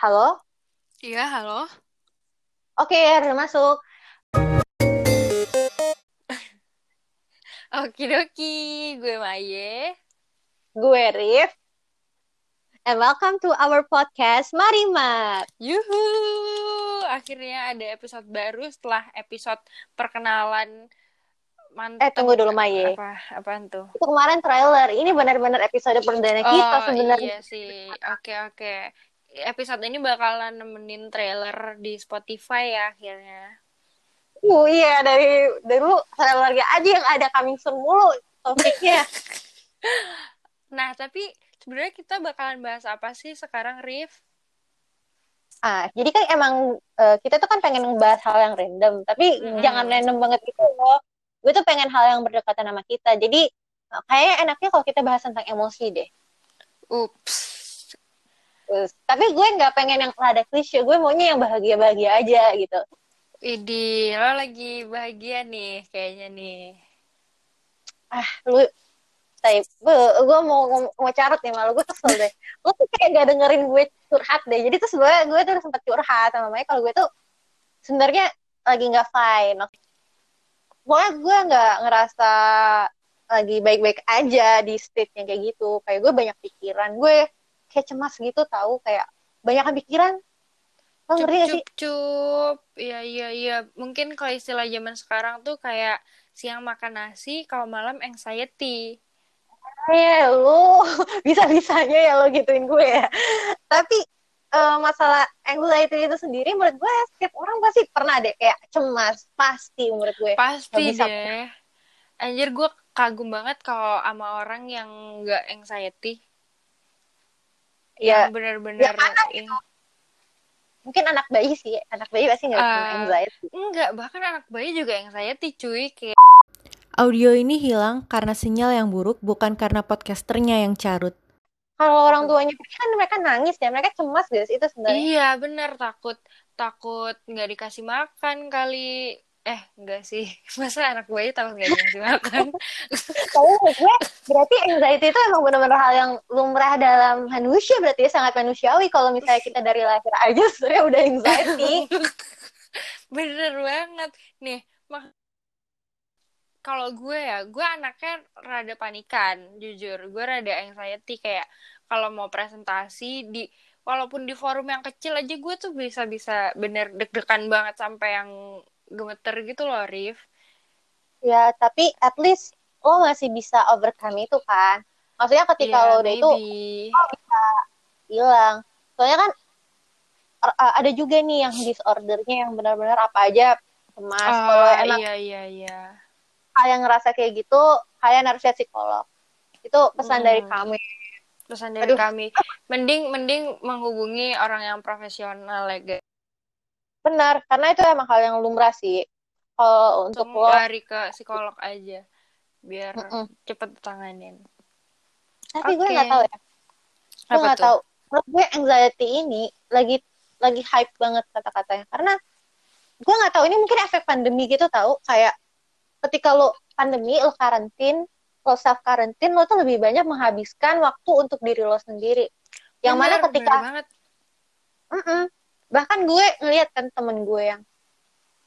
Halo? Iya, halo. Oke, udah masuk. Okidoki, gue Maye. Gue Rif. And welcome to our podcast Marimat. Yuhu, akhirnya ada episode baru setelah episode perkenalan mantap. Eh, tunggu dulu, Maye. Apa, apaan tuh? Itu kemarin trailer. Ini benar-benar episode perdana kita Oh, sebenarnya. iya sih. Oke, oke. Episode ini bakalan nemenin trailer di Spotify ya akhirnya. Uh, iya, dari dulu trailernya aja yang ada coming soon mulu topiknya. Nah, tapi sebenarnya kita bakalan bahas apa sih sekarang, Rif? Ah, jadi kan emang eh, kita tuh kan pengen ngebahas hal yang random, tapi Mm-mm. jangan random banget gitu loh. Gue tuh pengen hal yang berdekatan sama kita. Jadi eh, kayaknya enaknya kalau kita bahas tentang emosi deh. Ups. Tapi gue nggak pengen yang rada klise, gue maunya yang bahagia-bahagia aja gitu. Idi, lo lagi bahagia nih kayaknya nih. Ah, lu, say, gue, gue mau mau carut nih malu gue kesel deh. Lu tuh kayak gak dengerin gue curhat deh. Jadi terus gue gue tuh sempat curhat sama Maya kalau gue tuh sebenarnya lagi nggak fine. Pokoknya gue nggak ngerasa lagi baik-baik aja di state yang kayak gitu. Kayak gue banyak pikiran, gue kayak cemas gitu tahu kayak banyak pikiran. Lo Cup, ngerti gak sih? cup, cup. Iya, iya, iya. Mungkin kalau istilah zaman sekarang tuh kayak siang makan nasi, kalau malam anxiety. Eh, lu bisa-bisanya ya lo gituin gue ya. Tapi eh, masalah anxiety itu sendiri menurut gue setiap orang pasti pernah deh kayak cemas, pasti menurut gue. Pasti bisa. deh. Anjir, gue kagum banget kalau sama orang yang nggak anxiety. Ya, Yang benar-benar... karena ing- mungkin anak bayi sih, anak bayi pasti nggak punya Ah. anxiety. Enggak, bahkan anak bayi juga anxiety, cuy. Kayak Audio ini hilang karena sinyal yang buruk, bukan karena podcasternya yang carut. Kalau orang tuanya pergi kan mereka nangis ya, mereka cemas guys itu sebenarnya. Iya, bener takut takut nggak dikasih makan kali. Eh, enggak sih. Masa anak bayi takut nggak dikasih makan? Tapi gue berarti anxiety itu emang benar-benar hal yang lumrah dalam manusia berarti ya, sangat manusiawi kalau misalnya kita dari lahir aja sebenarnya udah anxiety. Bener banget. Nih, mak kalau gue ya, gue anaknya rada panikan, jujur. Gue rada anxiety kayak kalau mau presentasi di walaupun di forum yang kecil aja gue tuh bisa-bisa bener deg-degan banget sampai yang gemeter gitu loh, Rif. Ya, tapi at least lo masih bisa overcome itu kan. Maksudnya ketika Iya, lo udah itu maybe. hilang. Soalnya kan er- uh, ada juga nih yang disordernya yang benar-benar apa aja cemas. Kalau Ah, emang iya, iya, iya. kalian ngerasa kayak gitu, kalian harus lihat psikolog. Itu pesan Hmm. dari kami. pesan dari Aduh. kami mending mending menghubungi orang yang profesional ya guys Benar, karena itu emang hal yang lumrah sih. Kalau untuk lo, lari ke psikolog aja biar Mm-mm. cepet ditanganin tapi gue Oke. nggak tahu ya. Gue nggak tahu. Menurut gue anxiety ini lagi lagi hype banget kata-katanya. Karena gue nggak tahu ini mungkin efek pandemi gitu tahu. Kayak ketika lo pandemi, lo karantin, lo self karantin, lo tuh lebih banyak menghabiskan waktu untuk diri lo sendiri. Yang mana Bener, ketika bener banget Mm-mm. Bahkan gue ngeliat kan temen gue yang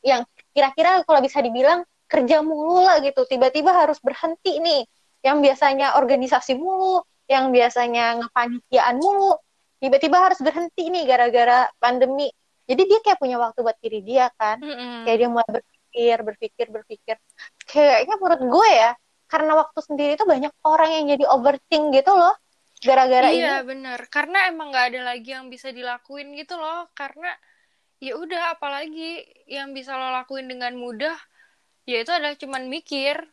yang kira-kira kalau bisa dibilang kerja mulu lah gitu. Tiba-tiba harus berhenti nih. Yang biasanya organisasi mulu, yang biasanya ngepanitiaan mulu, tiba-tiba harus berhenti nih gara-gara pandemi. Jadi dia kayak punya waktu buat diri dia kan. Mm-mm. Kayak dia mulai berpikir, berpikir, berpikir. Kayaknya menurut gue ya, karena waktu sendiri tuh banyak orang yang jadi overthink gitu loh. Gara-gara ini. iya bener karena emang nggak ada lagi yang bisa dilakuin gitu loh karena ya udah apalagi yang bisa lo lakuin dengan mudah ya itu adalah cuman mikir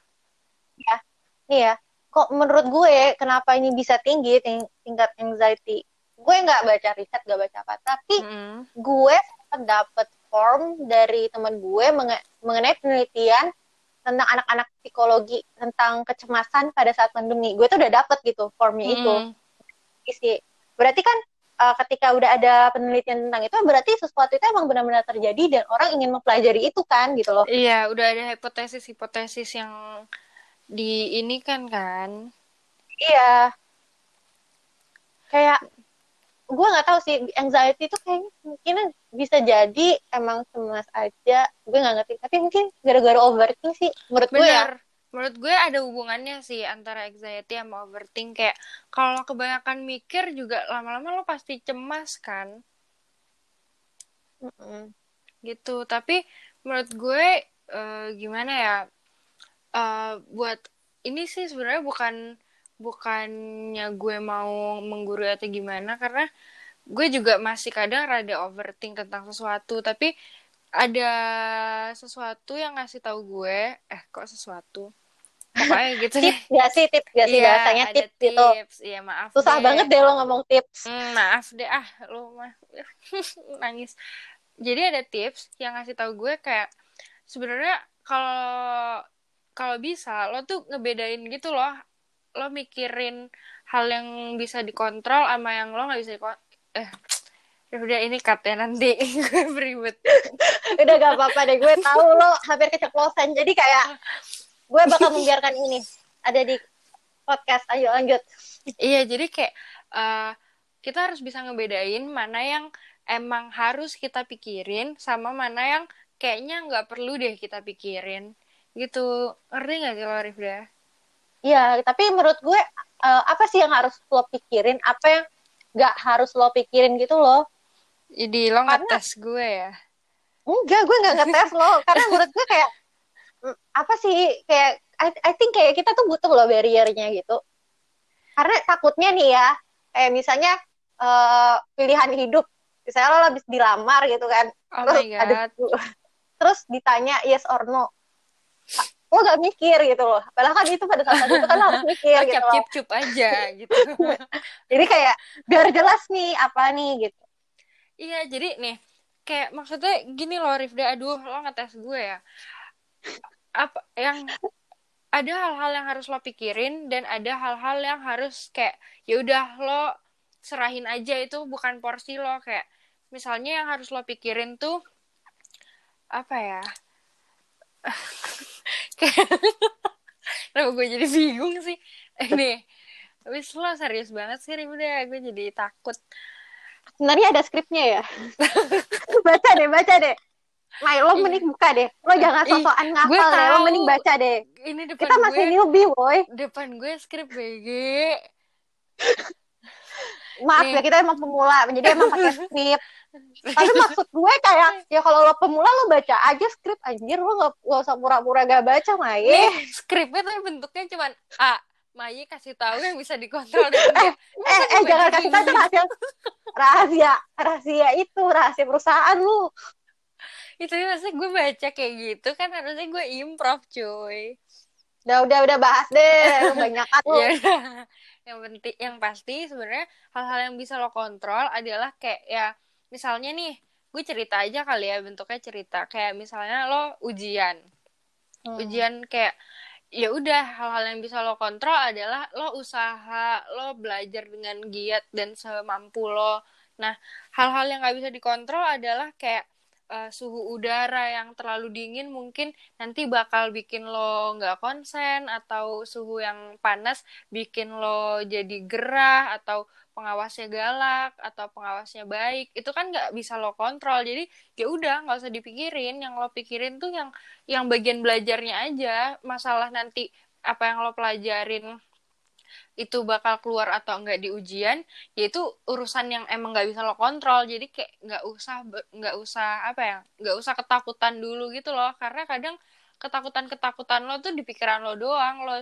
ya, kok menurut gue kenapa ini bisa tinggi ting- tingkat anxiety? Gue nggak baca riset, nggak baca apa, tapi Mm-mm. gue sempat dapet form dari teman gue menge- mengenai penelitian tentang anak-anak psikologi tentang kecemasan pada saat pandemi. Gue tuh udah dapet gitu formnya itu. Isi. Berarti kan uh, ketika udah ada penelitian tentang itu, berarti sesuatu itu emang benar-benar terjadi dan orang ingin mempelajari itu kan gitu loh. iya udah ada hipotesis-hipotesis yang di ini kan kan Iya. Kayak gue nggak tahu sih anxiety itu kayaknya mungkin bisa jadi emang cemas aja gue nggak ngerti tapi mungkin gara-gara overthinking sih menurut gue ya. Menurut gue ada hubungannya sih antara anxiety sama overthink kayak kalau kebanyakan mikir juga lama-lama lo pasti cemas kan Mm-mm. gitu. Tapi menurut gue eh, gimana ya? Eh, buat ini sih sebenarnya bukan bukannya gue mau menggurui atau gimana karena gue juga masih kadang rada overthink tentang sesuatu tapi ada sesuatu yang ngasih tahu gue eh kok sesuatu pokoknya gitu. Tips gak sih? Tips gak sih Iya, bahasanya? ada tips gitu. tips. Iya, maaf susah deh. banget deh lo ngomong tips. Hmm, maaf deh. Ah lu mah. Nangis. Jadi ada tips yang ngasih tahu gue kayak sebenarnya kalau kalau bisa lo tuh ngebedain gitu loh. Lo mikirin hal yang bisa dikontrol sama yang lo nggak bisa dikontrol eh ya udah ini cut ya nanti gue beribet. Udah gak apa-apa deh gue tahu lo hampir keceplosan. Jadi kayak gue bakal membiarkan ini ada di podcast ayo lanjut Iya, jadi kayak eh, kita harus bisa ngebedain mana yang emang harus kita pikirin sama mana yang kayaknya nggak perlu deh kita pikirin. Gitu. Ngerti nggak sih lo, Rifda? Iya, tapi menurut gue eh, apa sih yang harus lo pikirin, apa yang nggak harus lo pikirin gitu loh? Jadi lo Karena- ngetes gue ya. Enggak, gue nggak ngetes lo, karena menurut gue kayak apa sih kayak I, I think kayak kita tuh butuh loh barriernya gitu. Karena takutnya nih ya, kayak misalnya eh, pilihan hidup, misalnya lo habis dilamar gitu kan, Oh terus my ada terus ditanya yes or no, lo gak mikir gitu loh. Padahal kan itu pada saat itu kan harus mikir Lo gitu loh. cip cup aja gitu. Jadi kayak biar jelas nih apa nih gitu. Iya, jadi nih kayak maksudnya gini loh Rifda, aduh lo ngetes gue ya. Apa yang ada hal-hal yang harus lo pikirin dan ada hal-hal yang harus kayak ya udah lo serahin aja itu bukan porsi lo kayak misalnya yang harus lo pikirin tuh apa ya? kayak Kenapa gue jadi bingung sih? Nih, Wis lo serius banget sih Rifda, gue jadi takut. Sebenarnya ada skripnya ya. baca deh, baca deh. Mai, lo Iya. mending buka deh. Lo jangan sosokan gue ngafal deh. Lo tahu. mending baca deh. Ini depan Kita masih gue, newbie, boy. depan gue skrip BG. Maaf Nih. ya, kita emang pemula. Jadi emang pakai skrip. Tapi maksud gue kayak, ya kalau lo pemula lo baca aja skrip. Anjir, lo gak, gak usah pura-pura gak baca, Mai. Nih, skripnya tuh bentuknya cuman A. Mayi kasih tahu yang bisa dikontrol dan Eh, eh, eh, jangan kasih tahu rahasia. Rahasia, rahasia itu, rahasia perusahaan lu. Itu maksudnya gue baca kayak gitu kan harusnya gue improv cuy. Udah, udah, udah bahas deh. Banyak lu. Ya. Yang penting yang pasti sebenarnya hal-hal yang bisa lo kontrol adalah kayak ya misalnya nih gue cerita aja kali ya bentuknya cerita kayak misalnya lo ujian Hmm. ujian kayak ya udah hal-hal yang bisa lo kontrol adalah lo usaha lo belajar dengan giat dan semampu lo nah hal-hal yang nggak bisa dikontrol adalah kayak eh, suhu udara yang terlalu dingin mungkin nanti bakal bikin lo nggak konsen atau suhu yang panas bikin lo jadi gerah atau pengawasnya galak atau pengawasnya baik. Itu kan nggak bisa lo kontrol. Jadi ya udah nggak usah dipikirin. Yang lo pikirin tuh yang yang bagian belajarnya aja. Masalah nanti apa yang lo pelajarin itu bakal keluar atau enggak di ujian yaitu urusan yang emang nggak bisa lo kontrol. Jadi kayak nggak usah nggak usah apa ya nggak usah ketakutan dulu gitu loh. Karena kadang ketakutan ketakutan lo tuh di pikiran lo doang lo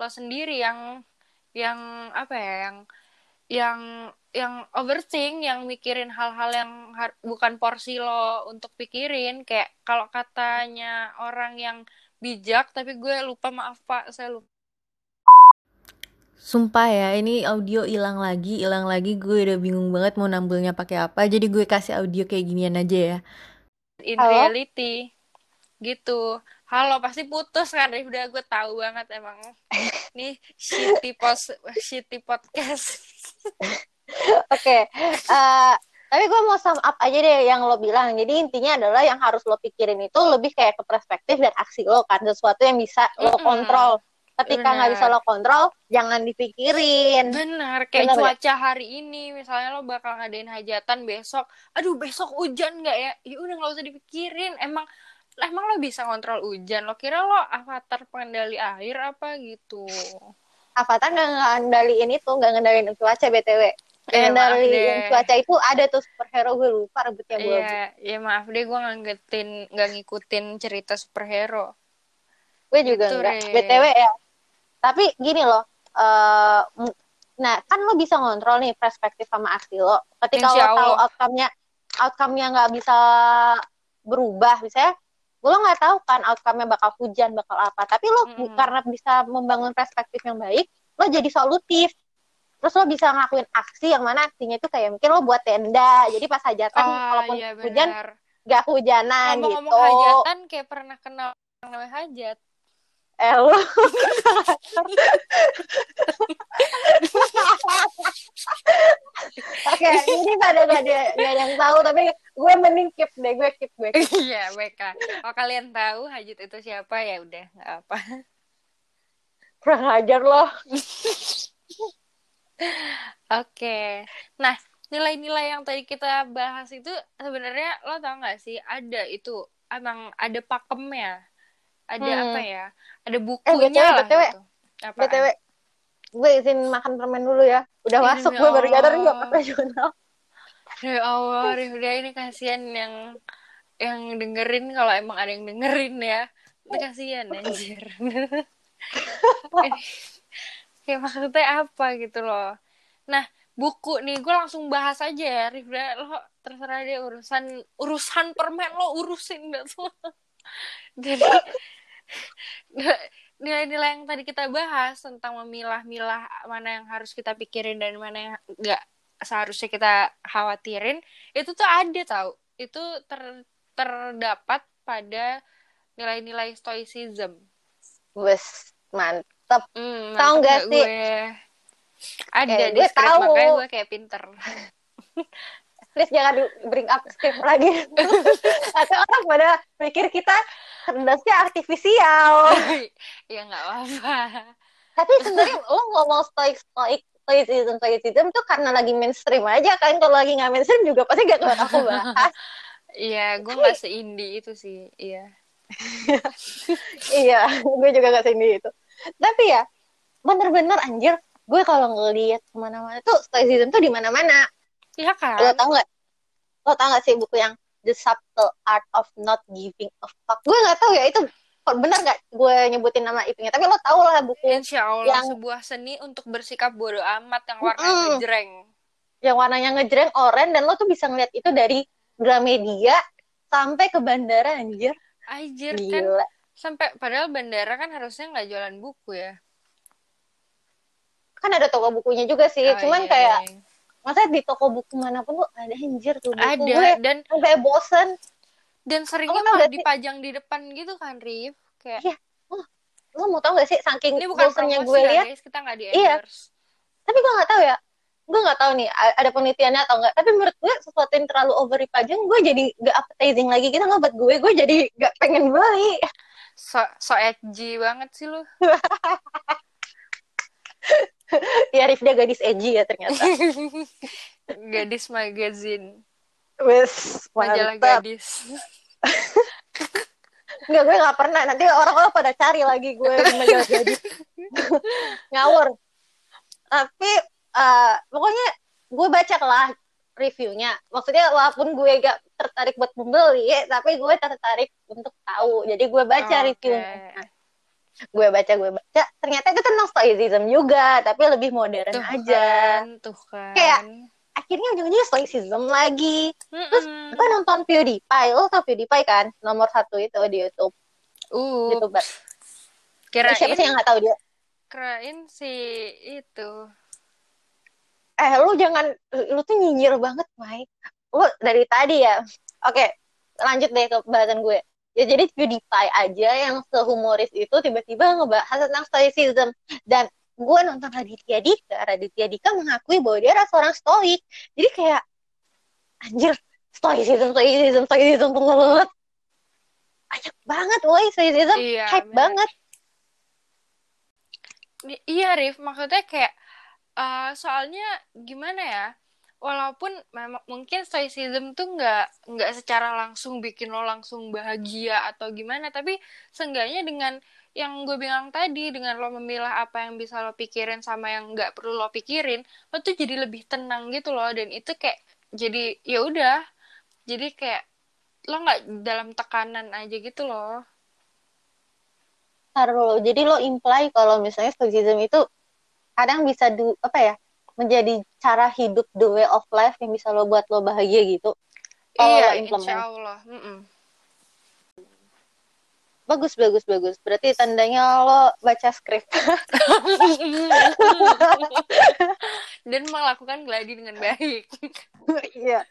lo sendiri yang yang apa ya yang yang yang overthink yang mikirin hal-hal yang bukan porsi lo untuk pikirin. Kayak kalau katanya orang yang bijak tapi gue lupa maaf pak saya lupa Sumpah ya, ini audio hilang lagi, hilang lagi. Gue udah bingung banget mau nambelnya pakai apa. Jadi gue kasih audio kayak ginian aja ya. in Halo? reality gitu halo pasti putus kan udah gue tahu banget emang nih shitty post shitty podcast Oke, eh, tapi gue mau sum up aja deh yang lo bilang. Jadi intinya adalah yang harus lo pikirin itu lebih kayak ke perspektif dan aksi lo kan, sesuatu yang bisa lo kontrol. Ketika nggak bisa lo kontrol jangan dipikirin Benar, kayak Benar ya? cuaca hari ini, misalnya lo bakal ngadain hajatan besok, aduh besok hujan nggak ya? Ya udah nggak usah dipikirin. Emang emang lo bisa kontrol hujan? Lo kira lo avatar pengendali air apa gitu? Avatar nggak ngendaliin itu nggak ngendaliin cuaca btw Eh, yang dari deh. cuaca itu ada tuh superhero gue lupa rebutnya gue Iya, ya maaf deh gue nggak ngikutin nggak ngikutin cerita superhero. gue juga Gitu, enggak Re. btw ya tapi gini loh m- nah kan lo bisa ngontrol nih perspektif sama aksi lo. Ketika Insya lo tahu outcome-nya outcome-nya nggak bisa berubah misalnya lo nggak tahu kan outcome-nya bakal hujan bakal apa. Tapi lo Mm-mm. karena bisa membangun perspektif yang baik lo jadi solutif. Terus lo bisa ngelakuin aksi yang mana aksinya itu kayak mungkin lo buat tenda. Jadi pas hajatan Oh walaupun iya hujan nggak hujanan Ngomong-ngomong gitu. hajatan kayak pernah kenal namanya hajat. Eh lo Oke, ini pada gak ada, gak ada yang tahu, tapi gue mending keep deh, gue keep, gue. Iya, baiklah. Kalau kalian tahu hajat itu siapa ya udah nggak apa. Kurang ajar loh. Oke. Nah, nilai-nilai yang tadi kita bahas itu sebenarnya lo tau gak sih ada itu emang ada pakemnya. Ada Hmm. apa ya? Ada bukunya BTW, lah BTW. gitu. Apaan? BTW, gue izin makan permen dulu ya. Udah Ih, masuk, gue baru nyadar Allah. gak profesional. Ya Allah, Rifda ini kasihan yang yang dengerin kalau emang ada yang dengerin ya. Itu kasihan anjir. Ini- Kayak maksudnya apa gitu loh. Nah, buku nih gue langsung bahas aja ya, Rifda. Lo terserah deh urusan urusan permen lo urusin dah semua. Jadi nilai-nilai yang tadi kita bahas tentang memilah-milah mana yang harus kita pikirin dan mana yang enggak seharusnya kita khawatirin itu tuh ada tau itu ter- terdapat pada nilai-nilai stoicism Wes, mantep. Tahu mantep nggak nggak sih? gue ada Eh, di gue tahu. makanya gue kayak pinter Please jangan di bring up script lagi. Atau orang pada pikir kita cerdasnya artifisial. ya nggak apa-apa Tapi sebenarnya lo ngomong stoik stoik stoicism stoicism tuh karena lagi mainstream aja kan. Kalau lagi nggak mainstream juga pasti gak bakal aku bahas. iya gue nggak seindie itu sih iya iya, gue juga gak sendiri itu. Tapi ya, bener-bener anjir, gue kalau ngeliat ke mana-mana tuh stoicism tuh di mana-mana. Iya Lo kan tau gak? Lo tau gak sih buku yang The Subtle Art of Not Giving a Fuck? Gue gak tahu ya itu bener gak gue nyebutin nama ipingnya. Tapi lo tau lah buku Insya Allah Yang- sebuah seni untuk bersikap bodoh amat yang warnanya Mm-mm. ngejreng. yang warnanya ngejreng oranye dan lo tuh bisa ngeliat itu dari Gramedia sampai ke bandara anjir. Anjir kan Gila. sampai padahal bandara kan harusnya nggak jualan buku ya. Kan ada toko bukunya juga sih. Oh, Cuman iya, kayak iya. Masa di toko buku mana pun tuh ada anjir tuh buku. ada Gue dan sampai bosen. dan seringnya malah gak dipajang di depan gitu kan Rif? Kayak Iya. Lo mau tau gak sih saking ini bukan bosennya gue ya lihat guys. Kita nggak di Iya. tapi gue nggak tahu ya. Gue nggak tahu nih ada penelitiannya atau enggak tapi menurut gue sesuatu yang terlalu over dipajang gue jadi gak appetizing lagi. Gitu nggak buat gue gue jadi gak pengen beli. So so edgy banget sih lu ya Rifda gadis edgy ya ternyata. Gadis magazine. Wes majalah gadis. Nggak gue nggak pernah. Nanti orang-orang pada cari lagi gue di majalah gadis. Ngawur. Tapi eh, pokoknya gue baca lah reviewnya. Maksudnya walaupun gue gak tertarik buat membeli tapi gue tertarik untuk tahu. Jadi gue baca Oke. reviewnya gue baca gue baca. Ternyata itu tentang stoicism juga tapi lebih modern tuh aja. kan tuh kan. Kayak, akhirnya ujung-ujungnya stoicism lagi. Terus Mm-mm. gue nonton PewDiePie. Lo tau PewDiePie kan? Nomor satu itu di YouTube. Uh youtuber kirain siapa sih yang nggak tahu dia? kirain si itu. Eh lu jangan lu tuh nyinyir banget Mike. Lu dari tadi ya. Oke lanjut deh ke bahasan gue ya jadi PewDiePie aja yang sehumoris itu tiba-tiba ngebahas tentang stoicism. Dan gue nonton Raditya Dika. Raditya Dika mengakui bahwa dia adalah seorang stoik. Jadi kayak anjir stoicism stoicism stoicism banget banyak banget woi stoicism. Iya hype bener. banget. I- iya Rif. Maksudnya kayak uh, soalnya gimana ya walaupun memang mungkin stoicism tuh nggak nggak secara langsung bikin lo langsung bahagia atau gimana tapi seenggaknya dengan yang gue bilang tadi dengan lo memilah apa yang bisa lo pikirin sama yang nggak perlu lo pikirin lo tuh jadi lebih tenang gitu loh dan itu kayak jadi ya udah jadi kayak lo nggak dalam tekanan aja gitu loh. Taruh, jadi lo imply kalau misalnya stoicism itu kadang bisa du, apa ya menjadi cara hidup the way of life yang bisa lo buat lo bahagia gitu. Kalau iya lo implement. insya Allah Mm-mm. Bagus, bagus, bagus. Berarti tandanya lo baca skrip. dan melakukan gladi dengan baik Iya.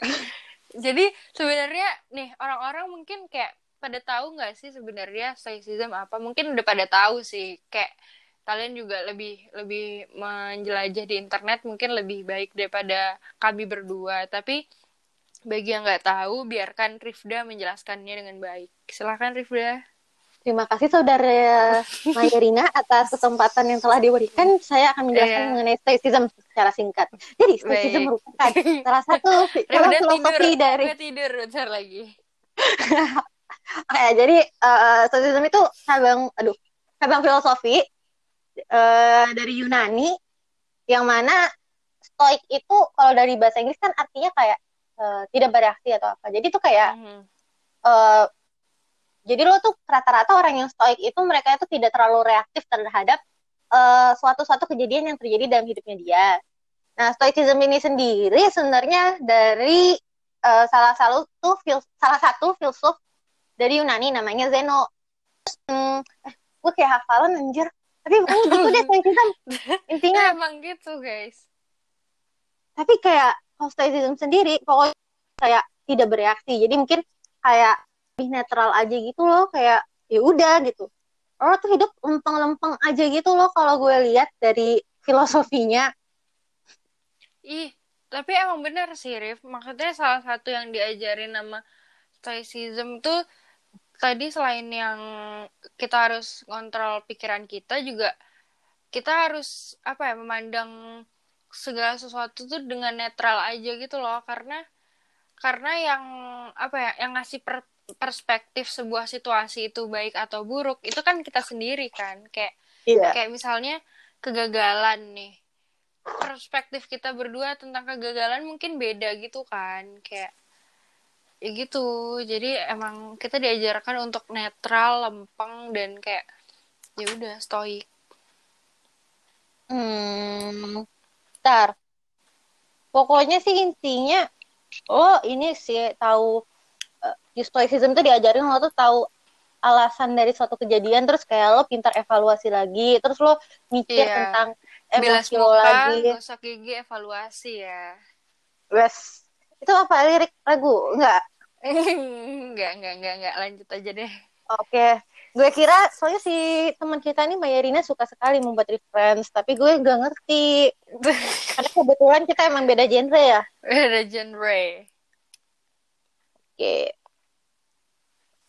Jadi sebenarnya nih orang-orang mungkin kayak pada tahu nggak sih sebenarnya stoicism apa? Mungkin udah pada tahu sih. Kayak kalian juga lebih lebih menjelajah di internet mungkin lebih baik daripada kami berdua. Tapi bagi yang nggak tahu, biarkan Rifda menjelaskannya dengan baik. Silahkan Rifda. Terima kasih saudara Mayerina atas kesempatan yang telah diberikan. Saya akan menjelaskan Iya. mengenai stoicism secara singkat. Jadi stoicism Baik. merupakan salah satu filosofi dari tidur bentar lagi. Oke, jadi uh, stoicism itu cabang, aduh, cabang filosofi uh, dari Yunani yang mana stoik itu kalau dari bahasa Inggris kan artinya kayak uh, tidak bereaksi atau apa. Jadi itu kayak Mhm. uh, jadi lo tuh rata-rata orang yang stoik itu mereka itu tidak terlalu reaktif terhadap uh, suatu-suatu kejadian yang terjadi dalam hidupnya dia. Nah, stoicism ini sendiri sebenarnya dari uh, salah satu fil salah satu filsuf dari Yunani namanya Zeno. Terus, hmm, eh, gue kayak hafalan anjir. Tapi pokoknya gitu deh stoicism. Intinya Emang gitu guys. tapi kayak kalau stoicism sendiri pokoknya kayak tidak bereaksi jadi mungkin kayak lebih netral aja gitu loh kayak ya udah gitu lo tuh hidup lempeng-lempeng aja gitu loh kalau gue lihat dari filosofinya Ih, tapi emang bener sih, Rif. Maksudnya salah satu yang diajarin nama Stoicism tuh tadi selain yang kita harus ngontrol pikiran kita juga kita harus apa ya memandang segala sesuatu tuh dengan netral aja gitu loh. Karena karena yang apa ya yang ngasih per- perspektif sebuah situasi itu baik atau buruk itu kan kita sendiri kan. Kayak iya. kayak misalnya kegagalan nih. Perspektif kita berdua tentang kegagalan mungkin beda gitu kan. Kayak ya gitu. Jadi emang kita diajarkan untuk netral lempeng dan kayak ya udah stoik. Hmm ntar pokoknya sih intinya lo ini sih tahu eh, di stoicism tuh diajarin lo tuh tahu alasan dari suatu kejadian terus kayak lo pintar evaluasi lagi terus lo mikir Iya. tentang bilas emosi lo muka lagi. gosok gigi evaluasi ya. Wes. Itu apa lirik lagu? Enggak. enggak enggak enggak enggak lanjut aja deh Oke. Gue kira soalnya si teman kita nih Mayarina suka sekali membuat reference, tapi gue gak ngerti. Karena kebetulan kita emang beda genre ya. beda genre Oke.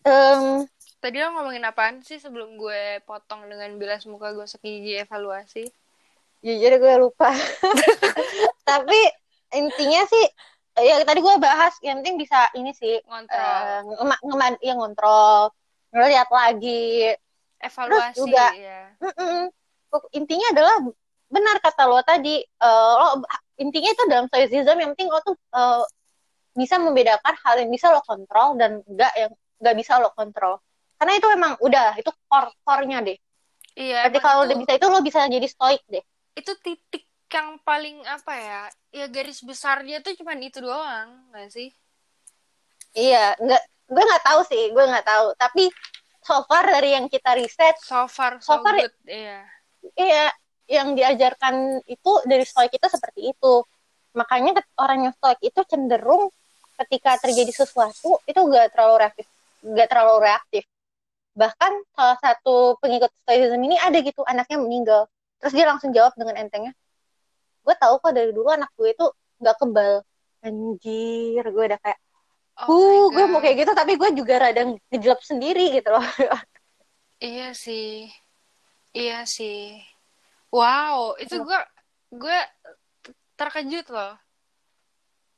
Em, tadi lo ngomongin apaan sih sebelum gue potong dengan bilas muka gosok gigi evaluasi jujur gue lupa. tapi intinya sih ya tadi gue bahas yang penting bisa ini sih ngontrol. ngema- ngeman ya ngontrol. Ngeliat lagi. Evaluasi juga- ya Mm-mm. Pok- intinya adalah benar kata lo tadi eh, lo intinya itu dalam stoicism yang penting lo tuh eh, bisa membedakan hal yang bisa lo kontrol dan enggak yang enggak bisa lo kontrol. Karena itu emang udah itu core core-nya deh. Iya berarti kalau udah bisa itu lo bisa jadi stoik deh. Itu titik yang paling apa ya ya garis besarnya tuh cuman itu doang gak sih? Iya enggak gue nggak tahu sih gue nggak tahu. Tapi so far dari yang kita riset so far so, So far, good iya. iya yang diajarkan itu dari stoik itu seperti itu. Makanya orang yang stoik itu cenderung ketika terjadi sesuatu itu gak terlalu reaktif gak terlalu reaktif. Bahkan salah satu pengikut stoicism ini ada gitu anaknya meninggal. Terus dia langsung jawab dengan entengnya gue tahu kok dari dulu anak gue itu gak kebal anjir gue udah kayak oh uh gue mau kayak gitu tapi gue juga rada ngejelap sendiri gitu loh Iya sih. Iya sih. Wow, itu gue gue terkejut loh.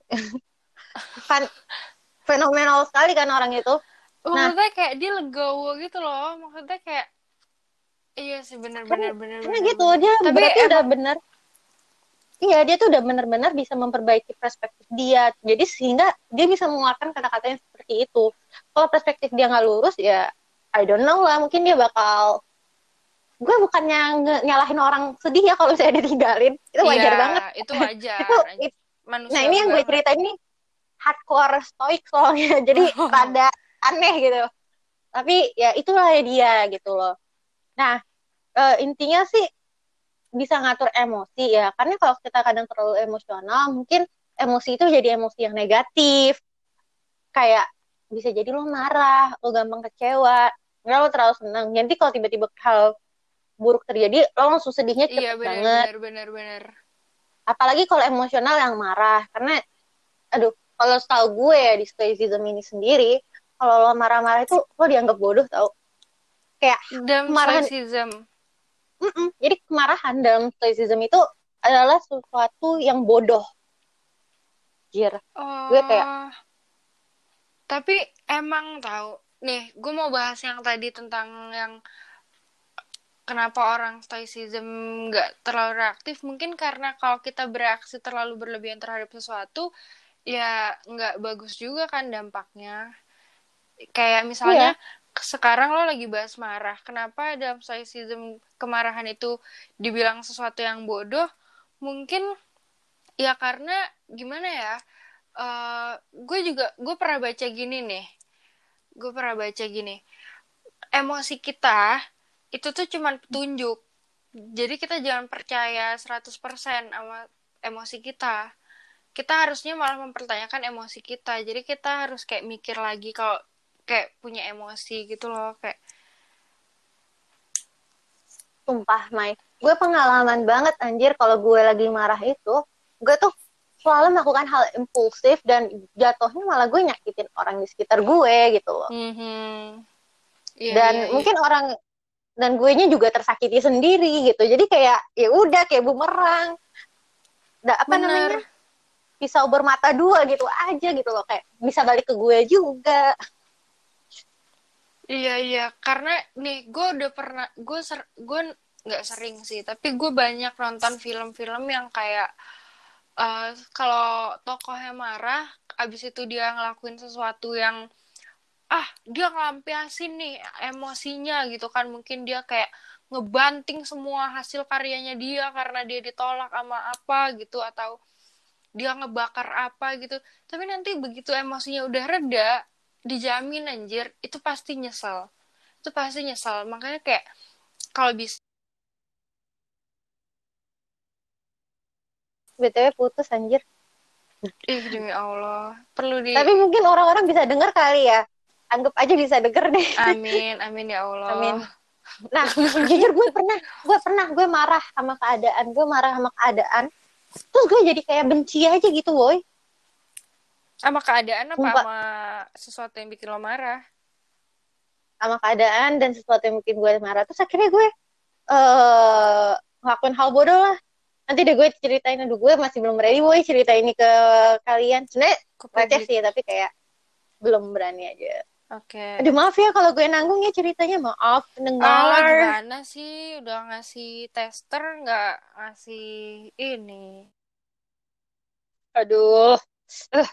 kan fenomenal sekali kan orang itu Maksudnya kayak dia legowo gitu loh. Maksudnya kayak iya sih benar-benar benar. karena gitu dia Tapi berarti emang- udah bener iya dia tuh udah benar-benar bisa memperbaiki perspektif dia. Jadi sehingga dia bisa mengeluarkan kata-kata yang seperti itu. Kalau perspektif dia nggak lurus ya I don't know lah. Mungkin dia bakal gue bukannya nyalahin orang sedih ya kalau saya ditinggalin. Itu wajar Iya, banget. Itu wajar. itu it- Manusia nah ini yang gue ceritain ini hardcore stoik soalnya. Jadi rada aneh gitu. Tapi ya itulah ya dia gitu loh. Nah eh, intinya sih bisa ngatur emosi ya. Karena kalau kita kadang terlalu emosional mungkin emosi itu jadi emosi yang negatif. Kayak bisa jadi lo marah lo gampang kecewa nggak lo terlalu senang jadi kalau tiba-tiba hal buruk terjadi lo langsung sedihnya cepet Iya banget. benar benar benar. apalagi kalau emosional yang marah karena aduh kalau setahu gue ya di stoicism ini sendiri kalau lo marah-marah itu lo dianggap bodoh tau. Kayak stoicism. Mm-mm. jadi kemarahan dalam stoicism itu adalah sesuatu yang bodoh jir Oh. Gue kayak- Tapi emang tahu nih, gue mau bahas yang tadi tentang yang kenapa orang stoicism nggak terlalu reaktif. Mungkin karena kalau kita bereaksi terlalu berlebihan terhadap sesuatu, ya nggak bagus juga kan dampaknya. Kayak misalnya sekarang lo lagi bahas marah. Kenapa dalam stoicism kemarahan itu dibilang sesuatu yang bodoh? Mungkin ya karena gimana ya? eh gue juga gue pernah baca gini nih gue pernah baca gini emosi kita itu tuh cuman petunjuk jadi kita jangan percaya 100% sama emosi kita kita harusnya malah mempertanyakan emosi kita jadi kita harus kayak mikir lagi kalau kayak punya emosi gitu loh kayak sumpah Mai. Gue pengalaman banget anjir kalau gue lagi marah itu gue tuh selalu melakukan hal impulsif dan jatuhnya malah gue nyakitin orang di sekitar gue gitu loh. Mhm Iya, dan iya, iya. mungkin orang dan gue nya juga tersakiti sendiri gitu. Jadi kayak ya udah kayak bumerang. Da, apa Bener. namanya? Pisau bermata dua gitu aja gitu loh. Kayak bisa balik ke gue juga Iya iya. Karena nih gue udah pernah gue ser gue nggak sering sih tapi gue banyak nonton film-film yang kayak eh, kalau tokohnya marah abis itu dia ngelakuin sesuatu yang ah dia ngelampiasin nih emosinya gitu kan. Mungkin dia kayak ngebanting semua hasil karyanya dia karena dia ditolak sama apa gitu atau dia ngebakar apa gitu. Tapi nanti begitu emosinya udah reda dijamin anjir itu pasti nyesel. Itu pasti nyesel. Makanya kayak kalau bisa btw putus anjir. Ih demi Allah. Perlu di tapi mungkin orang-orang bisa denger kali ya. Anggap aja bisa denger deh. Amin amin ya Allah. Amin. nah jujur gue pernah gue pernah gue marah sama keadaan gue marah sama keadaan. Terus gue jadi kayak benci aja gitu boy sama keadaan apa? Sumpah. sama sesuatu yang bikin lo marah? Sama keadaan dan sesuatu yang bikin gue marah. Terus akhirnya gue eh ngelakuin hal bodoh lah. Nanti deh gue ceritain aduh gue masih belum ready boy cerita ini ke kalian. Sebenarnya Ke receh sih tapi kayak belum berani aja. Oke. Aduh maaf ya kalau gue nanggung ya ceritanya. Maaf pendengar. Gimana sih? Udah ngasih tester nggak ngasih ini? Aduh. Eh,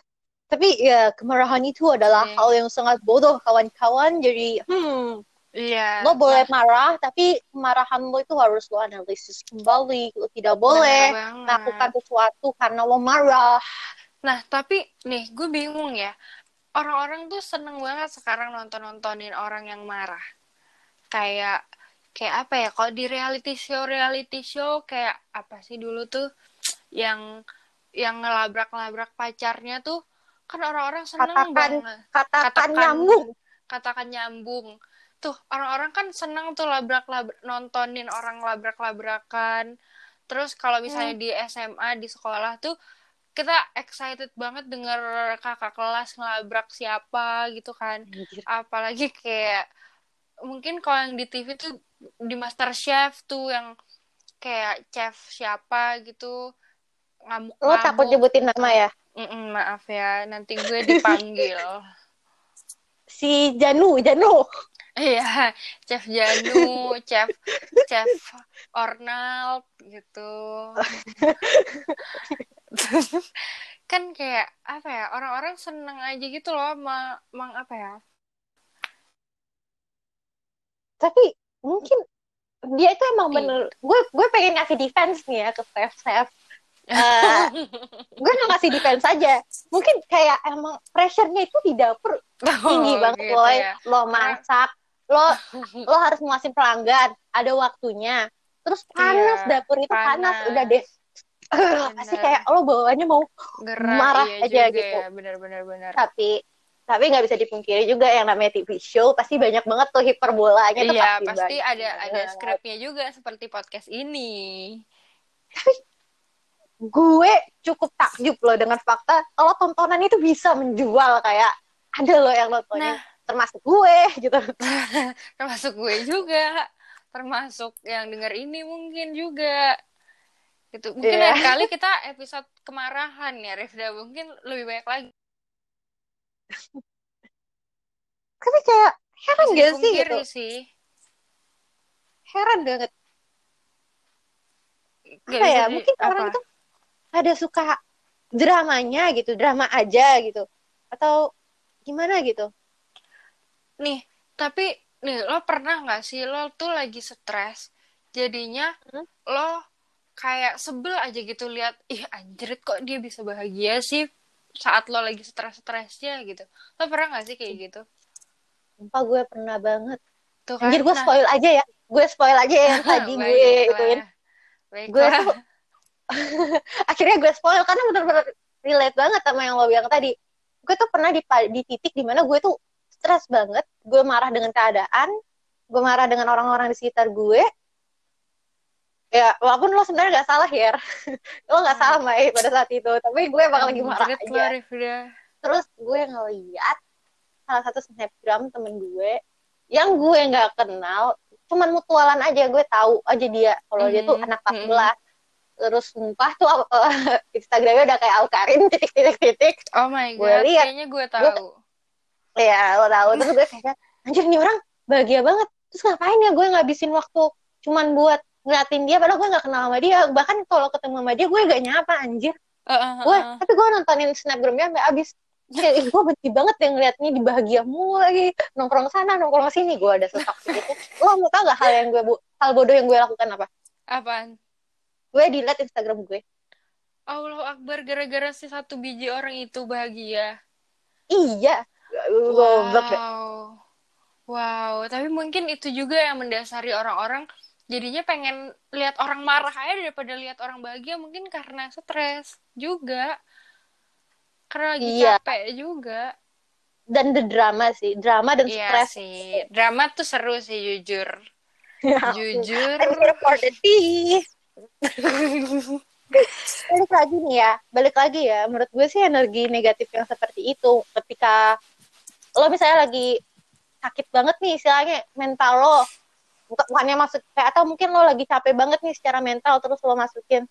tapi ya kemarahan itu adalah Oke. hal yang sangat bodoh kawan-kawan. Jadi hmm iya lo boleh marah tapi kemarahan lo itu harus lo analisis kembali. Lo tidak boleh melakukan sesuatu karena lo marah. Nah, tapi nih, gue bingung ya. Orang-orang tuh seneng banget sekarang nonton-nontonin orang yang marah. Kayak, kayak apa ya, kalau di reality show, reality show, kayak apa sih dulu tuh, yang yang ngelabrak-ngelabrak pacarnya tuh, kan orang-orang seneng Katakan- banget. katakan, Katakan- nyambung Katakan nyambung. Tuh, orang-orang kan seneng tuh labrak-labrak, nontonin orang labrak-labrakan. Terus kalau misalnya di SMA, di sekolah tuh, kita excited banget denger kakak kelas ngelabrak siapa gitu kan apalagi kayak mungkin kalau yang di TV tuh di Master Chef tuh yang kayak chef siapa gitu ngamuk Lo takut nyebutin nama ya? Mm-mm, maaf ya nanti gue dipanggil Si Janu, Janu. iya chef Janu chef chef Ornald gitu kan kayak apa ya orang-orang seneng aja gitu loh mang, mang apa ya Tapi mungkin dia itu emang bener. Gue gue pengen ngasih defense nih ya ke chef chef. Eh, gue nggak ngasih defense aja. Mungkin kayak emang pressure-nya itu di dapur tinggi Oh, banget gitu loh. ya. Lo masak, lo lo harus nguasin pelanggan, ada waktunya. Terus panas Iya, dapur itu panas, panas. udah deh. pasti kayak lo bawaannya mau Gerah, marah iya aja gitu. ya benar-benar benar tapi tapi nggak bisa dipungkiri juga yang namanya TV show pasti banyak banget tuh hiperbolanya tuh iya pasti, pasti banyak ada ada skripnya juga seperti podcast ini gue cukup takjub loh dengan fakta kalau tontonan itu bisa menjual kayak ada loh yang nontonnya. Nah. termasuk gue gitu. Termasuk gue juga. Termasuk yang dengar ini mungkin juga. Gitu. Mungkin lain kali kita episode kemarahan ya Rifda. Mungkin lebih banyak lagi. Tapi kayak heran gak sih gitu? sih. Heran banget. Gak apa ya? di- mungkin orang apa? itu ada suka dramanya gitu drama aja gitu. Atau gimana gitu? Nih tapi nih lo pernah nggak sih lo tuh lagi stres jadinya Hmm? lo kayak sebel aja gitu lihat ih anjrit kok dia bisa bahagia sih saat lo lagi stres-stresnya gitu. Lo pernah nggak sih kayak gitu? Sumpah gue pernah banget. Tuh kan. anjir gue Nah, spoil aja ya. Gue spoil aja ya yang tadi gue ituin. Baiklah. gue tuh akhirnya gue spoil karena bener-bener relate banget sama yang lo bilang tadi. Gue tuh pernah di, di titik di mana gue tuh stres banget. Gue marah dengan keadaan gue marah dengan orang-orang di sekitar gue. Ya walaupun lo sebenarnya gak salah ya lo gak Hmm. salah Mai pada saat itu. Tapi gue emang lagi marah aja. Rifda. terus gue ngeliat salah satu snapgram temen gue yang gue nggak kenal cuman mutualan aja. Gue tahu aja dia kalau dia tuh Mhm, anak kelas mhm. sebelah terus sumpah tuh Instagramnya udah kayak Alkarin titik titik titik oh my Gue god liat. kayaknya gue tahu. Ya lo tahu. Terus gue kayak anjir nih orang bahagia banget. Terus ngapain ya gue ngabisin waktu cuman buat ngeliatin dia padahal gue nggak kenal sama dia. Bahkan kalau ketemu sama dia gue gak nyapa anjir. Eh, eh, gue eh. tapi gue nontonin snapgramnya sampai abis kayak gue benci banget yang ngeliatnya di bahagia mulu lagi. Nongkrong sana nongkrong sini. Gue ada sesak gitu lo mau tau gak hal yang gue bu- hal bodoh yang gue lakukan apa? Apaan gue delete instagram gue Allah Akbar gara-gara si satu biji orang itu bahagia iya goblok. Wow. Wow, tapi mungkin itu juga yang mendasari orang-orang jadinya pengen lihat orang marah aja daripada lihat orang bahagia mungkin karena stres juga. Karena lagi Iya. capek juga. dan the drama sih drama dan Iya stres sih. Drama tuh seru sih jujur. Ya, Jujur. I'm here for the tea. Balik lagi nih ya. Balik lagi ya. Menurut gue sih energi negatif yang seperti itu ketika lo misalnya lagi sakit banget nih istilahnya mental lo bukan bukannya masuk kayak atau mungkin lo lagi capek banget nih secara mental terus lo masukin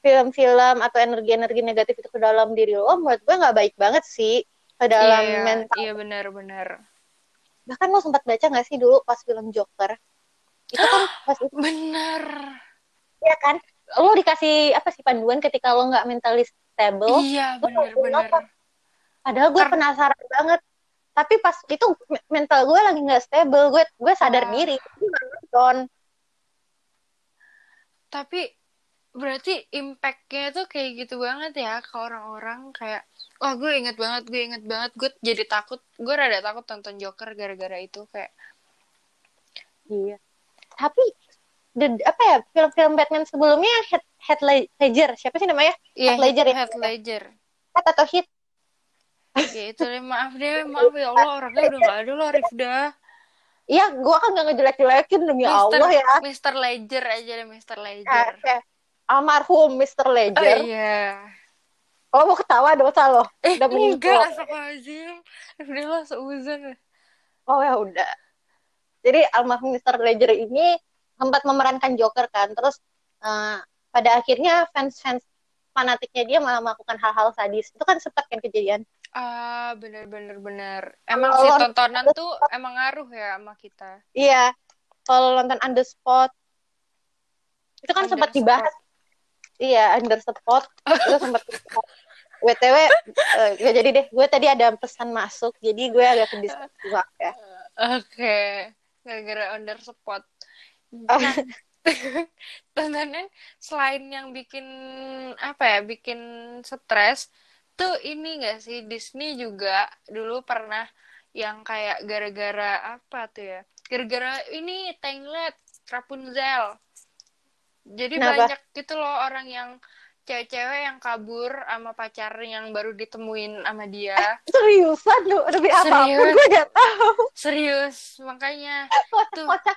film-film atau energi-energi negatif itu ke dalam diri lo menurut gue nggak baik banget sih ke dalam iya, mental. Iya benar-benar. bahkan lo sempat baca nggak sih dulu pas film Joker? Itu kan pas itu. Bener. Ya kan? Lo dikasih apa sih panduan ketika lo nggak mentally stable? Iya, apa? padahal gue Karena- penasaran banget. Tapi pas itu me- mental gue lagi nggak stable. Gue gue sadar Wah. diri. Nonton. Tapi berarti impact-nya tuh kayak gitu banget ya ke orang-orang. Kayak wah gue inget banget gue inget banget. Gue jadi takut gue rada takut tonton Joker gara-gara itu kayak iya. Tapi the- apa ya film-film Batman sebelumnya Heath, Heath Ledger siapa sih namanya iya Heath Ledger ya? Heath Ledger Heath atau Heath ya itu deh maaf deh maaf ya Allah orangnya udah gak ada loh Rifda iya gue kan nggak ngejelek-jelekin demi Mister- Allah ya Mr. Ledger aja deh Mr. Ledger eh, almarhum Mr. oh Ledger iya kalau mau ketawa dosa lo eh Udah enggak astagfirullahaladzim Rifda lo seuzon oh ya udah jadi almarhum Mr. Ledger ini sempat memerankan Joker kan. Terus uh, pada akhirnya fans-fans fanatiknya dia malah melakukan hal-hal sadis. Itu kan sempat kan kejadian? Ah bener bener bener. Emang si tontonan tuh emang ngaruh ya sama kita. Iya. Kalau nonton Under Spot. Itu kan sempat dibahas. Iya Under Spot. Itu sempat WTW uh, ya jadi deh. Gue tadi ada pesan masuk jadi gue agak juga ya. Oke. Okay. gara-gara Under Spot. Nah, tontonan selain yang bikin apa ya bikin stres tuh ini gak sih Disney juga dulu pernah yang kayak gara-gara apa tuh ya gara-gara ini Tanglet Rapunzel jadi Kenapa? banyak gitu loh orang yang cewek-cewek yang kabur sama pacar yang baru ditemuin sama dia. Eh, seriusan lu? Lebih apa? Gue gak tahu. Serius, makanya tuh kocak.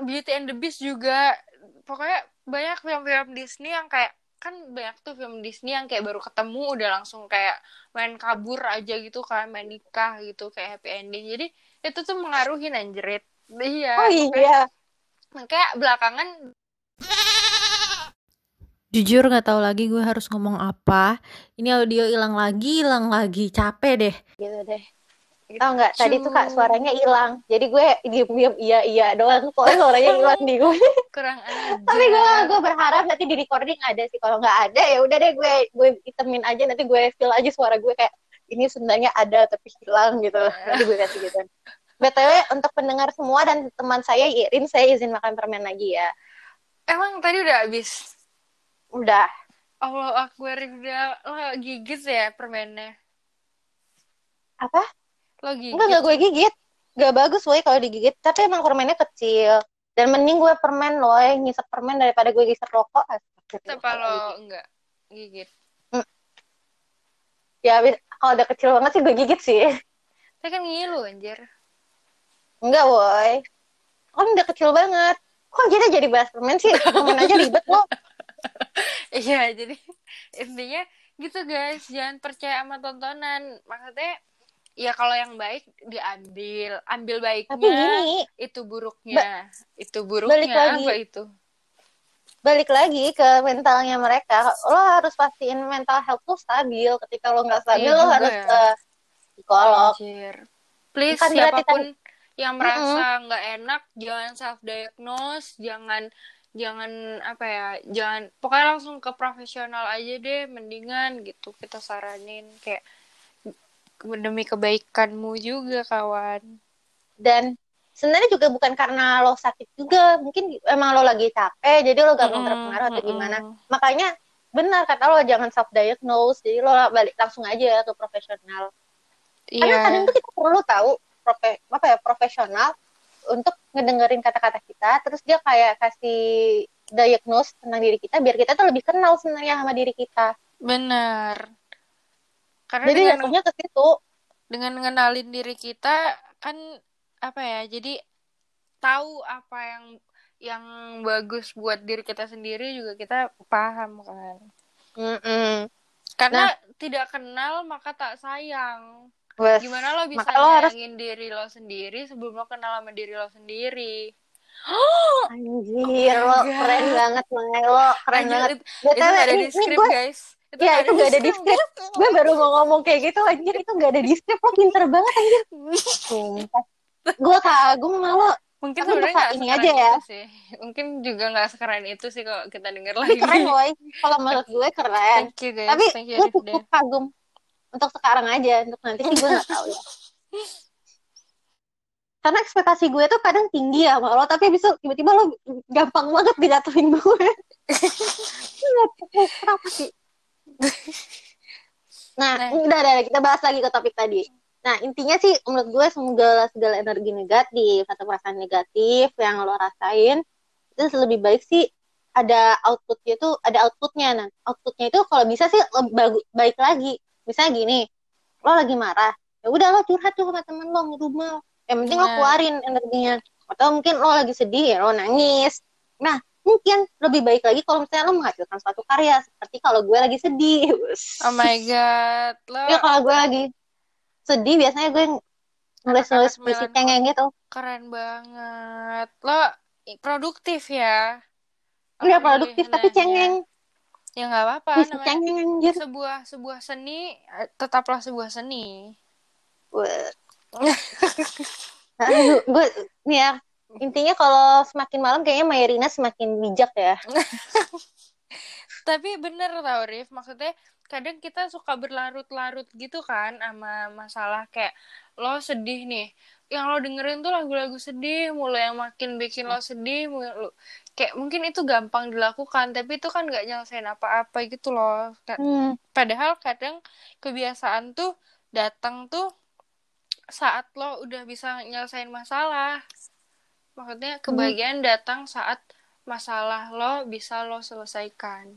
Beauty and the Beast juga pokoknya banyak film-film Disney yang kayak kan banyak tuh film Disney yang kayak baru ketemu udah langsung kayak main kabur aja gitu kan main nikah gitu kayak happy ending jadi itu tuh mengaruhi anjrit iya oh iya makanya belakangan Jujur nggak tahu lagi gue harus ngomong apa. Ini audio hilang lagi, hilang lagi. Capek deh. Gitu deh. Tau nggak? Tadi tuh kak suaranya hilang. Jadi gue diem-diem iya iya doang. Kok suaranya hilang di gue. Kurang aja. Tapi gue gue berharap nanti di recording ada sih. Kalau nggak ada ya udah deh gue gue itemin aja. Nanti gue feel aja suara gue kayak ini sebenarnya ada tapi hilang gitu. Nanti gue kasih gitu. BTW untuk pendengar semua dan teman saya Irin, saya izin makan permen lagi ya. Emang tadi udah habis? Udah. Allah Akbar udah lo gigit ya permennya. Apa? Lo gigit. Enggak, enggak gue gigit. Gak bagus woy kalau digigit, tapi emang permennya kecil. Dan mending gue permen loh, ngisep permen daripada gue ngisep rokok. Apa lo enggak gigit? Hmm. Ya, kalau udah kecil banget sih gue gigit sih. Tapi kan ngilu anjir. Enggak, woy. Kan udah kecil banget. Kok kita jadi bahas permen sih? Permen aja ribet loh. Iya, jadi intinya gitu guys, jangan percaya sama tontonan. Maksudnya ya kalau yang baik diambil, ambil baiknya. Tapi gini, itu buruknya. Ba itu buruknya balik lagi, apa itu? Balik lagi ke mentalnya mereka. Lo harus pastiin mental health lo stabil. Ketika lo nggak stabil, iya lo harus ya. ke psikolog. Anjir. Please kan siapa pun yang merasa nggak mm -hmm. enak, jangan self diagnose, jangan jangan apa ya jangan pokoknya langsung ke profesional aja deh mendingan gitu kita saranin kayak demi kebaikanmu juga kawan. Dan sebenarnya juga bukan karena lo sakit juga mungkin emang lo lagi capek jadi lo gampang mm, terpengaruh atau gimana. Makanya benar kata lo jangan self diagnose jadi lo balik langsung aja ke profesional. Yeah. karena kadang tuh kita perlu tahu profe apa ya profesional untuk ngedengerin kata-kata kita terus dia kayak kasih diagnose tentang diri kita biar kita tuh lebih kenal sebenarnya sama diri kita. Benar karena jadi jatuhnya ke situ dengan ngenalin diri kita kan apa ya jadi tahu apa yang yang bagus buat diri kita sendiri juga kita paham kan mm -mm. karena nah, tidak kenal maka tak sayang Wes. Gimana lo bisa lo nyayangin harus... diri lo sendiri sebelum lo kenal sama diri lo sendiri? Anjir, oh lo God. keren banget, Mae. Lo keren anjir, banget. Itu, itu ada di script, guys. Itu ya, itu gak ada di script. gue baru mau ngomong kayak gitu, anjir. Itu gak ada di script. Lo pinter banget, anjir. gue kagum sama lo. Mungkin sebenarnya gak ini aja ya. Sih. Mungkin juga gak sekeren itu sih kalau kita denger lagi. Tapi keren, boy. Kalau menurut gue keren. Thank you, guys. Tapi Thank you, gue cukup kagum untuk sekarang aja untuk nanti sih gue nggak tahu ya karena ekspektasi gue tuh kadang tinggi ya sama lo tapi bisa tiba-tiba lo gampang banget dijatuhin gue kenapa sih nah, nah. udah udah kita bahas lagi ke topik tadi. Nah intinya sih menurut gue semoga segala energi negatif atau perasaan negatif yang lo rasain itu lebih baik sih ada outputnya tuh ada outputnya. Nah outputnya itu kalau bisa sih lebih baik lagi. Misalnya gini lo lagi marah ya udah lo curhat tuh sama temen lo di rumah. Yang penting lo keluarin energinya. Atau mungkin lo lagi sedih ya lo nangis. Nah mungkin lebih baik lagi kalau misalnya lo menghasilkan suatu karya seperti kalau gue lagi sedih oh my god lo ya kalau gue lagi sedih biasanya gue nulis-nulis Anak-anak puisi cengeng gitu. Keren banget. Lo produktif ya. Iya produktif tapi cengeng. Ya nggak apa-apa. Namanya cengeng anjir. sebuah sebuah seni eh, tetaplah sebuah seni. Gue nih ya intinya kalau semakin malam kayaknya Mayerina semakin bijak ya. Tapi bener tau Rif, maksudnya kadang kita suka berlarut-larut gitu kan sama masalah kayak lo sedih nih. Yang lo dengerin tuh lagu-lagu sedih, mulai yang makin bikin lo sedih, mulu. kayak mungkin itu gampang dilakukan, tapi itu kan gak nyelesain apa-apa gitu loh. Hmm. Padahal kadang kebiasaan tuh datang tuh saat lo udah bisa nyelesain masalah. Maksudnya kebahagiaan datang saat masalah lo bisa lo selesaikan.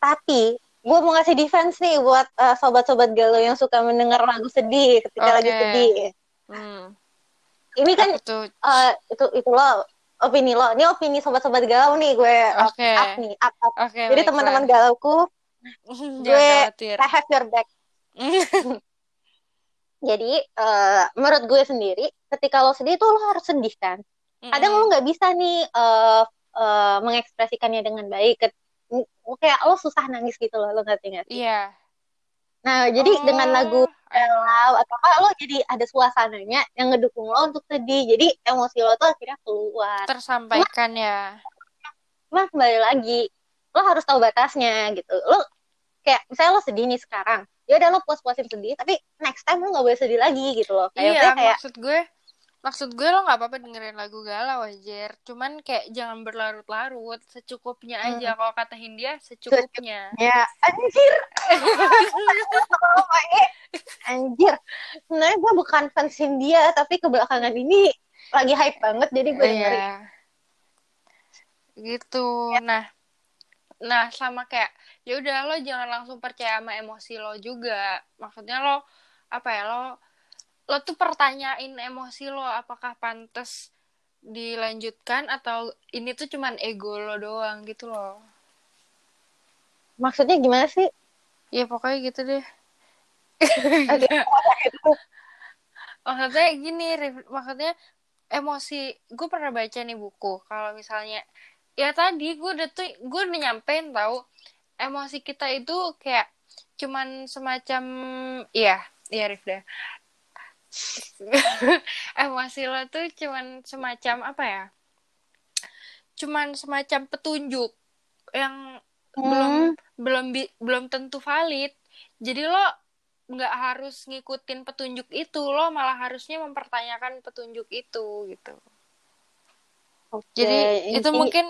Tapi gue mau ngasih defense nih buat eh, sobat-sobat galau yang suka mendengar lagu sedih ketika lagi Oke. sedih. Hmm. Ini kan Apa tuh? eh, itu itu lo opini lo. Ini opini sobat-sobat galau nih gue up, Oke. up nih up up. Oke. Jadi teman-teman galauku, gue. I have your back. Jadi eh, menurut gue sendiri, ketika lo sedih tuh lo harus sedih kan. Kadang lo nggak bisa nih eh, eh, mengekspresikannya dengan baik. Ket- Kayak lo susah nangis gitu loh, lo ngerti nggak sih? Iya. Nah, jadi dengan lagu Oh, I know. galau atau apa lo jadi ada suasananya yang ngedukung lo untuk sedih. Jadi emosi lo tuh akhirnya keluar. tersampaikan ya. Cuma kembali lagi, lo harus tahu batasnya gitu. Lo kayak misalnya lo sedih nih sekarang, ya udah lo puas-puasin sedih, tapi next time lo nggak boleh sedih lagi gitu loh. Kayak Iya, kayak maksud gue maksud gue lo nggak apa-apa dengerin lagu galau aja. Cuman kayak jangan berlarut-larut, secukupnya aja. Kalau kata Hindia, secukupnya. ya anjir, anjir. Sebenarnya gue bukan fans dia, tapi kebelakangan ini lagi hype banget, jadi gue dengerin. Iya. Gitu. Nah, nah sama kayak ya udah lo jangan langsung percaya sama emosi lo juga. Maksudnya lo apa ya lo lo tuh pertanyain emosi lo apakah pantas dilanjutkan atau ini tuh cuman ego lo doang gitu loh. Maksudnya gimana sih? Ya pokoknya gitu deh. Maksudnya gini maksudnya emosi gue pernah baca nih buku kalau misalnya ya tadi gue udah tuh gue udah nyampein tahu emosi kita itu kayak cuman semacam iya iya Rif deh. Emosi lo tuh cuman semacam apa ya? Cuman semacam petunjuk yang belum belum bi- belum tentu valid. Jadi lo nggak harus ngikutin petunjuk itu lo malah harusnya mempertanyakan petunjuk itu gitu Oke, jadi itu ini- mungkin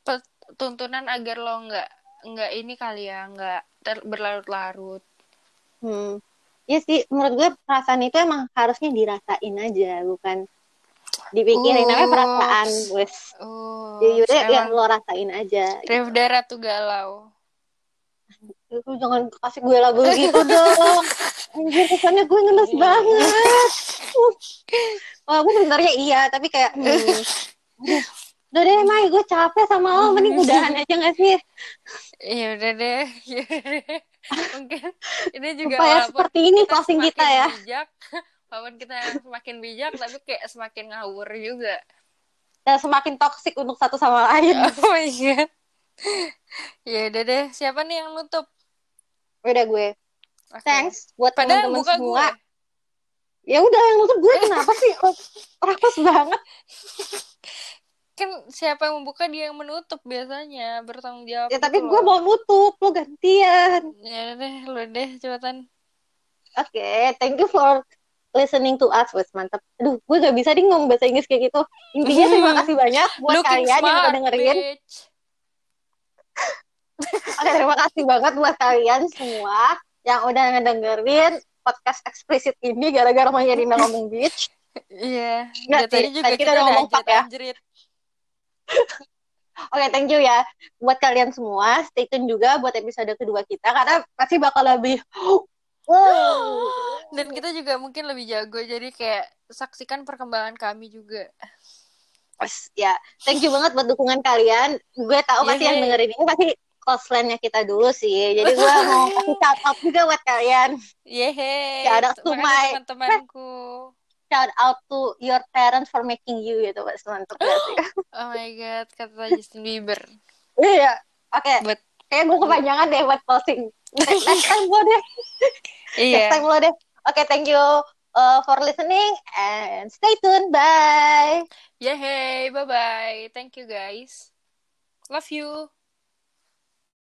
pe- tuntunan agar lo nggak nggak ini kali ya nggak ter- berlarut-larut Hmm. Iya sih, menurut gue perasaan itu emang harusnya dirasain aja, bukan dipikirin. Namanya Ups. perasaan, wes. oh Jujurnya ya emang lo rasain aja. Rif Dara tuh galau Lu jangan kasih gue label gitu dong. Anjir, kesannya gue ngenes banget. Walaupun sebenarnya iya, tapi kayak... Hmm. Udah deh, Mai, gue capek sama lo. Mending udahan aja gak sih? ya udah deh mungkin ini juga Supaya seperti ini kita closing kita ya. bijak walaupun kita semakin bijak tapi kayak semakin ngawur juga Dan semakin toksik untuk satu sama lain. oh my god ya udah deh siapa nih yang nutup Udah gue. Oke. Thanks buat teman-teman semua. gue Ya udah yang nutup gue kenapa sih? Rakus banget. Kan siapa yang membuka dia yang menutup biasanya bertanggung jawab Ya tapi gue mau nutup, lo gantian. ya deh lu deh cepetan Oke, thank you for listening to us, wes mantap. Aduh, gue gak bisa deh ngomong bahasa Inggris kayak gitu. Intinya terima kasih banyak buat looking kalian yang udah smart dengerin. Oke, terima kasih banget buat kalian semua yang udah ngedengerin podcast eksplisit ini gara-gara Mayarina ngomong bitch. iya dari tadi juga tadi kita kita udah ngomong fuck ya. anjrit Oke, thank you ya buat kalian semua. Stay tune juga buat episode kedua kita karena pasti bakal lebih wow. dan kita juga mungkin lebih jago jadi kayak saksikan perkembangan kami juga ya, thank you banget buat dukungan kalian. Gue tahu pasti yang dengerin ini pasti friend-nya kita dulu sih. Jadi gue mau kasih shout out juga buat kalian. Yeay, Ya, ada Sumai. teman-temanku. Shout out to your parents for making you gitu Mas sih Oh my god, kata Justin Bieber. iya oke Buat kayak gue kepanjangan deh buat closing next next time lo deh next iya. time lo deh oke thank you uh, for listening and stay tuned bye Yay, bye bye. Thank you guys. Love you.